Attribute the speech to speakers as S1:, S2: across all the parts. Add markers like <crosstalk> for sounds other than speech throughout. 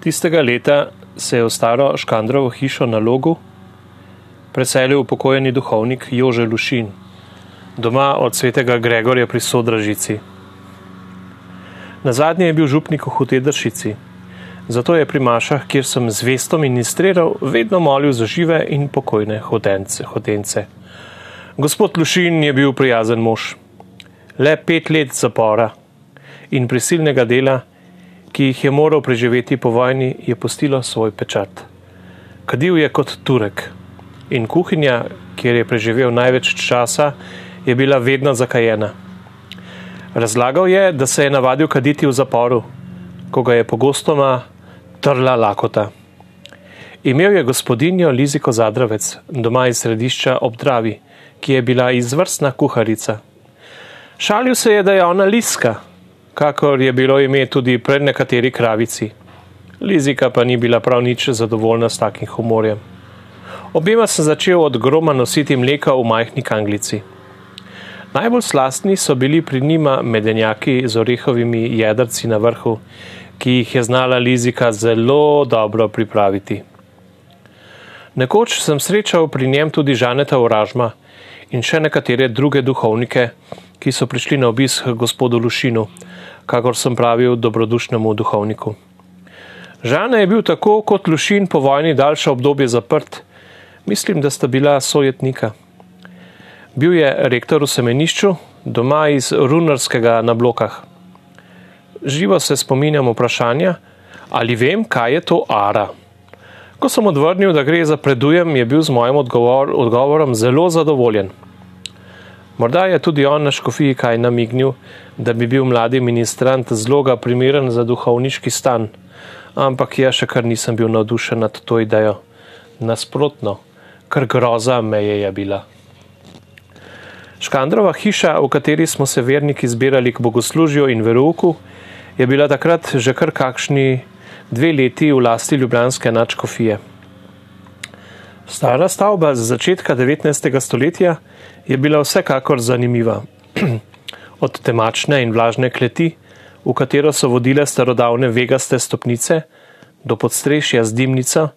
S1: Tistega leta se je v staro Škandrovo hišo na Logu preselil upokojeni duhovnik Jože Lušin, doma od svetega Gregorja pri Sodražici. Na zadnje je bil župnik v Hude Dršici, zato je pri Mašah, kjer sem zvesto ministriral, vedno molil za žive in pokojne hodence. hodence. Gospod Lušin je bil prijazen mož. Le pet let zapora in prisilnega dela ki jih je moral preživeti po vojni, je postilo svoj pečat. Kadil je kot Turek in kuhinja, kjer je preživel največ časa, je bila vedno zakajena. Razlagal je, da se je navadil kaditi v zaporu, ko ga je pogostoma trla lakota. Imel je gospodinjo Liziko Zadravec doma iz središča obdravi, ki je bila izvrstna kuharica. Šalil se je, da je ona liska, kakor je bilo ime tudi pred nekateri kravici. Lizika pa ni bila prav nič zadovoljna s takim humorjem. Obema sem začel od groma nositi mleka v majhni kanglici. Najbolj slastni so bili pri njima medenjaki z orehovimi jedrci na vrhu, ki jih je znala Lizika zelo dobro pripraviti. Nekoč sem srečal pri njem tudi Žaneta Oražma in še nekatere druge duhovnike, ki so prišli na obisk gospodu Lušinu, kakor sem pravil dobrodušnemu duhovniku. Žana je bil tako kot Lušin po vojni daljše obdobje zaprt. Mislim, da sta bila sojetnika. Bil je rektor v semenišču, doma iz runarskega na blokah. Živo se spominjam vprašanja, ali vem, kaj je to ara. Ko sem odvrnil, da gre za predujem, je bil z mojim odgovor, odgovorom zelo zadovoljen. Morda je tudi on na škofiji kaj namignil, da bi bil mladi ministrant zloga primeren za duhovniški stan, ampak jaz še kar nisem bil navdušen nad to idejo. Nasprotno, kar groza meje je bila. Škandrova hiša, v kateri smo se verniki zbirali k bogoslužju in veruku, je bila takrat že kar kakšni dve leti v lasti ljubljanske načkofije. Stara stavba z začetka 19. stoletja je bila vsekakor zanimiva. <clears throat> Od temačne in vlažne kleti, v katero so vodile starodavne vegaste stopnice, do podstrešja z dimnico,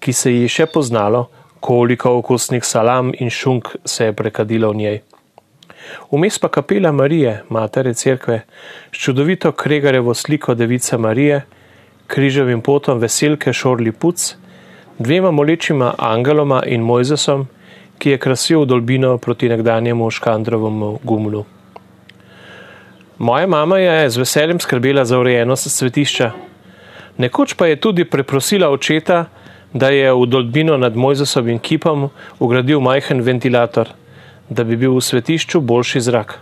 S1: ki se ji še poznalo, koliko okusnih salam in šunk se je prekadilo v njej. Vmes pa kapela Marije, matere cerkve, s čudovito kregarevo sliko device Marije, križevim potom veselke Šorli Puc, dvema molečima angeloma in Mojzesom, ki je krasil dolbino proti nekdanjemu Škandrovemu gumlu. Moja mama je z veseljem skrbela za urejenost svetišča. Nekoč pa je tudi preprosila očeta, da je v dolbino nad Mojzesovim kipom ugradil majhen ventilator, da bi bil v svetišču boljši zrak.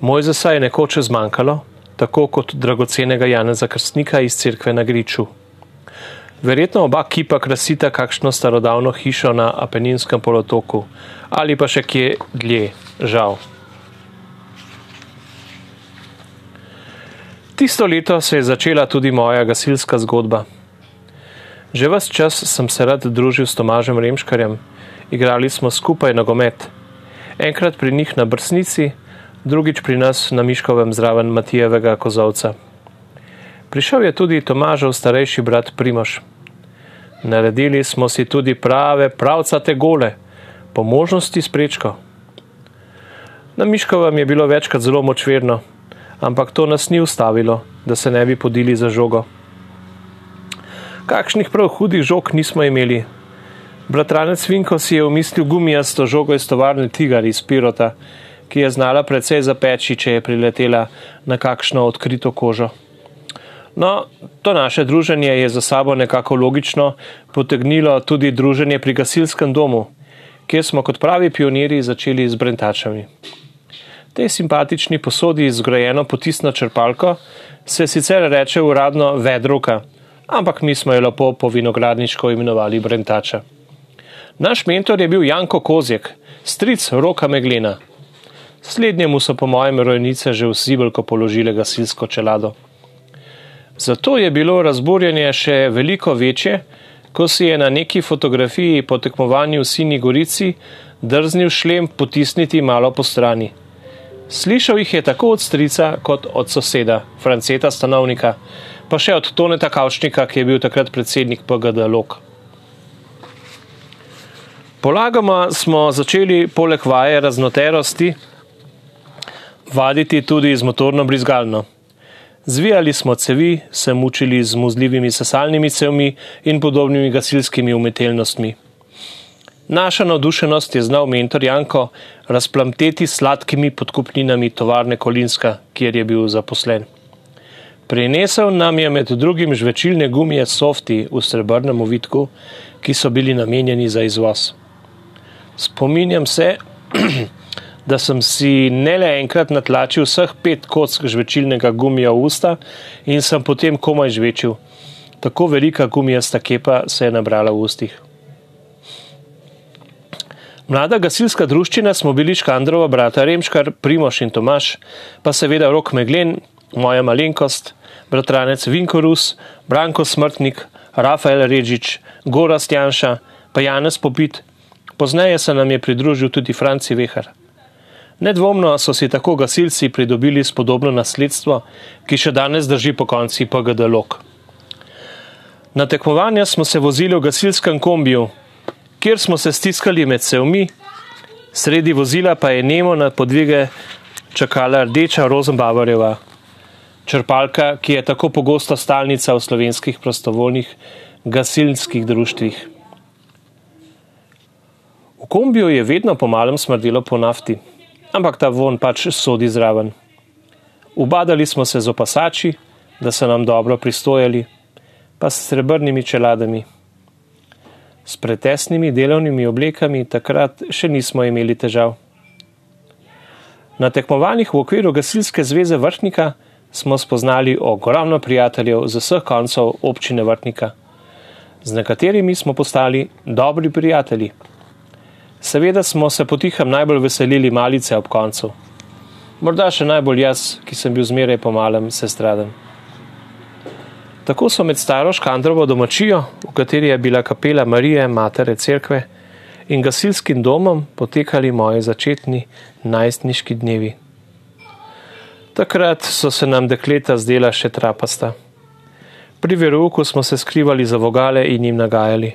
S1: Mojzesa je nekoč zmanjkalo, tako kot dragocenega Janeza Krstnika iz cerkve na Griču. Verjetno oba kipa krasita kakšno starodavno hišo na Apeninskem polotoku ali pa še kje dlje, žal. Tisto leto se je začela tudi moja gasilska zgodba. Že vse čas sem se rad družil s Tomažem Remškarjem, igrali smo skupaj nogomet. Enkrat pri njih na Brsnici, drugič pri nas na Miškovem zraven Matijevega kozovca. Prišel je tudi Tomažov starejši brat Primoš. Naredili smo si tudi prave, pravcate gole, po možnosti s prečko. Na Miškovem je bilo večkrat zelo močverno, ampak to nas ni ustavilo, da se ne bi podili za žogo. Kakšnih prav hudih žog nismo imeli. Bratranec Vinko si je umislil gumijasto žogo iz tovarne Tigar iz Pirota, ki je znala precej zapeči, če je priletela na kakšno odkrito kožo. No, to naše druženje je za sabo nekako logično potegnilo tudi druženje pri gasilskem domu, kjer smo kot pravi pionirji začeli z brentačami. Tej simpatični posodi z zgrajeno potisno črpalko se sicer reče uradno vedruka, ampak mi smo jo lepo po vinogradniško imenovali brentača. Naš mentor je bil Janko Kozjek, stric roka Meglena. Slednjemu so po mojem rojnice že v Sibelko položile gasilsko čelado. Zato je bilo razburjenje še veliko večje, ko si je na neki fotografiji po tekmovanju v Sini Gorici drznil šlem potisniti malo po strani. Slišal jih je tako od strica kot od soseda, franceta stanovnika, pa še od Toneta Kavčnika, ki je bil takrat predsednik PGD Lok. Polagoma smo začeli poleg vaje raznoterosti vaditi tudi z motorno brizgalno. Zvijali smo cevi, se mučili z muzljivimi sesalnimi cevmi in podobnimi gasilskimi umetelnostmi. Naša navdušenost je znal mentor Janko razplamteti s sladkimi podkupninami tovarne Kolinska, kjer je bil zaposlen. Prinesel nam je med drugim žvečilne gumije softi v srebrnem ovitku, ki so bili namenjeni za izvoz. Spominjam se, <clears throat> da sem si ne le enkrat natlačil vseh pet kock žvečilnega gumija v usta in sem potem komaj žvečil. Tako velika gumijasta kepa se je nabrala v ustih. Mlada gasilska druščina smo bili Škandrova brata Remškar, Primoš in Tomaš, pa seveda Rok Meglen, moja malenkost, bratranec Vinkorus, Branko Smrtnik, Rafael Režič, Gora Stjanša, pa Janez Popit, Pozneje se nam je pridružil tudi Franci Vehar. Nedvomno so si tako gasilci pridobili spodobno nasledstvo, ki še danes drži po konci PGD Lok. Na tekmovanja smo se vozili v gasilskem kombiju, kjer smo se stiskali med sevmi, sredi vozila pa je nemo na podvige čakala rdeča Rozenbavarjeva, črpalka, ki je tako pogosto stalnica v slovenskih prostovoljnih gasilskih društvih. V kombiju je vedno pomalem smrdelo po nafti, ampak ta von pač sodi zraven. Ubadali smo se z opasači, da so nam dobro pristojali, pa s srebrnimi čeladami. S pretesnimi delovnimi oblekami takrat še nismo imeli težav. Na tekmovanjih v okviru Gasilske zveze Vrtnika smo spoznali ogromno prijateljev z vseh koncev občine Vrtnika, z nekaterimi smo postali dobri prijatelji. Seveda smo se potiham najbolj veselili malice ob koncu. Morda še najbolj jaz, ki sem bil zmeraj pomalem sestraden. Tako so med staro Škandrovo domačijo, v kateri je bila kapela Marije, matere cerkve, in gasilskim domom potekali moji začetni najstniški dnevi. Takrat so se nam dekleta zdela še trapasta. Pri veruku smo se skrivali za vogale in jim nagajali.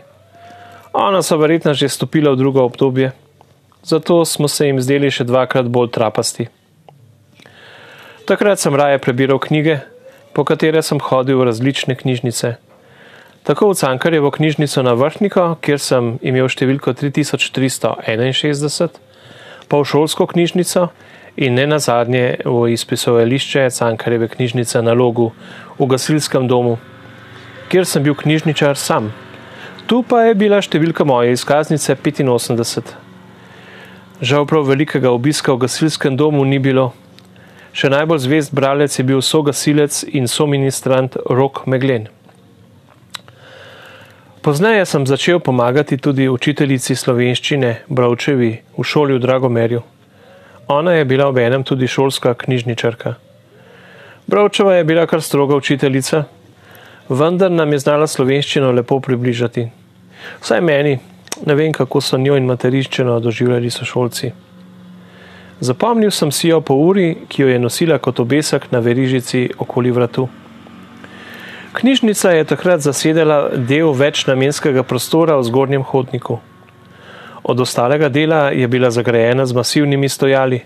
S1: Ona so verjetno že stopila v drugo obdobje, zato smo se jim zdeli še dvakrat bolj trapasti. Takrat sem raje prebiral knjige, po katere sem hodil v različne knjižnice. Tako v Cankarjevo knjižnico na Vrhniko, kjer sem imel številko 3361, pa v šolsko knjižnico in ne nazadnje v izpisovališče Cankarjeve knjižnice na logu v gasilskem domu, kjer sem bil knjižničar sam. Tu pa je bila številka moje izkaznice 85. Žal prav velikega obiska v gasilskem domu ni bilo. Še najbolj zvest bralec je bil sogasilec in soministrant Rok Meglen. Pozneje sem začel pomagati tudi učiteljici slovenščine Bravčevi v šoli v Dragomerju. Ona je bila ob enem tudi šolska knjižničarka. Bravčeva je bila kar stroga učiteljica, vendar nam je znala slovenščino lepo približati. Vsaj meni, ne vem, kako so njo in materiščino doživljali sošolci. Zapomnil sem si jo po uri, ki jo je nosila kot obesek na verižici okoli vratu. Knjižnica je takrat zasedela del večnamenskega prostora v zgornjem hodniku. Od ostalega dela je bila zagrajena z masivnimi stojali,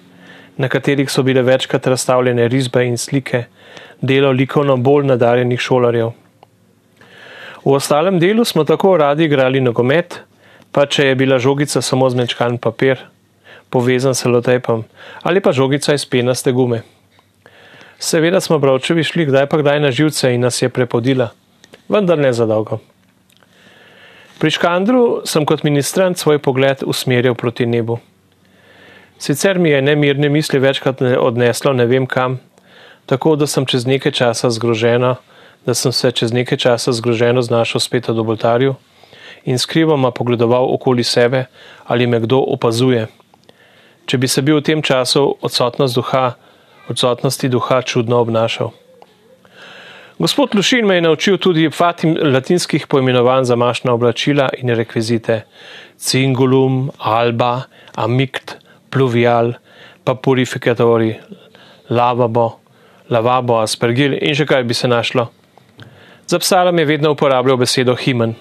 S1: na katerih so bile večkrat razstavljene risbe in slike, delo likovno bolj nadarjenih šolarjev. V ostalem delu smo tako radi igrali nogomet, pa če je bila žogica samo zmečkan papir, povezan s lotepom, ali pa žogica iz penaste gume. Seveda smo bravčevi šli kdaj pa kdaj na živce in nas je prepodila, vendar ne za dolgo. Pri Škandru sem kot ministrant svoj pogled usmerjal proti nebu. Sicer mi je nemirne misli večkrat odneslo ne vem kam, tako da sem čez nekaj časa zgrožena da sem se čez nekaj časa zgroženo znašel spet od oboltarju in skrivoma pogledoval okoli sebe, ali me kdo opazuje. Če bi se bil v tem času odsotnost duha, odsotnosti duha čudno obnašal. Gospod Lušin me je naučil tudi fatim latinskih poimenovanj za mašna oblačila in rekvizite. Cingulum, alba, amict, pluvial, pa purificatori, lavabo, lavabo, aspergil in še kaj bi se našlo. Za psalm je vedno uporabljal besedo himen.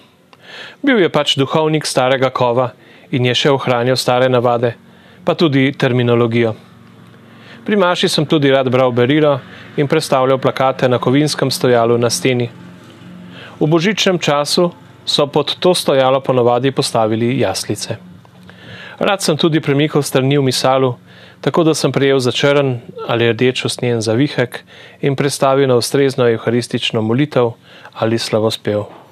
S1: Bil je pač duhovnik starega kova in je še ohranjal stare navade, pa tudi terminologijo. Pri Maši sem tudi rad bral berilo in predstavljal plakate na kovinskem stojalu na steni. V božičnem času so pod to stojalo ponovadi postavili jaslice. Rad sem tudi premikal strani v misalu, tako da sem prijel za črn ali rdeč usnjen zavihek in predstavil na ustrezno euharistično molitev ali slavospev.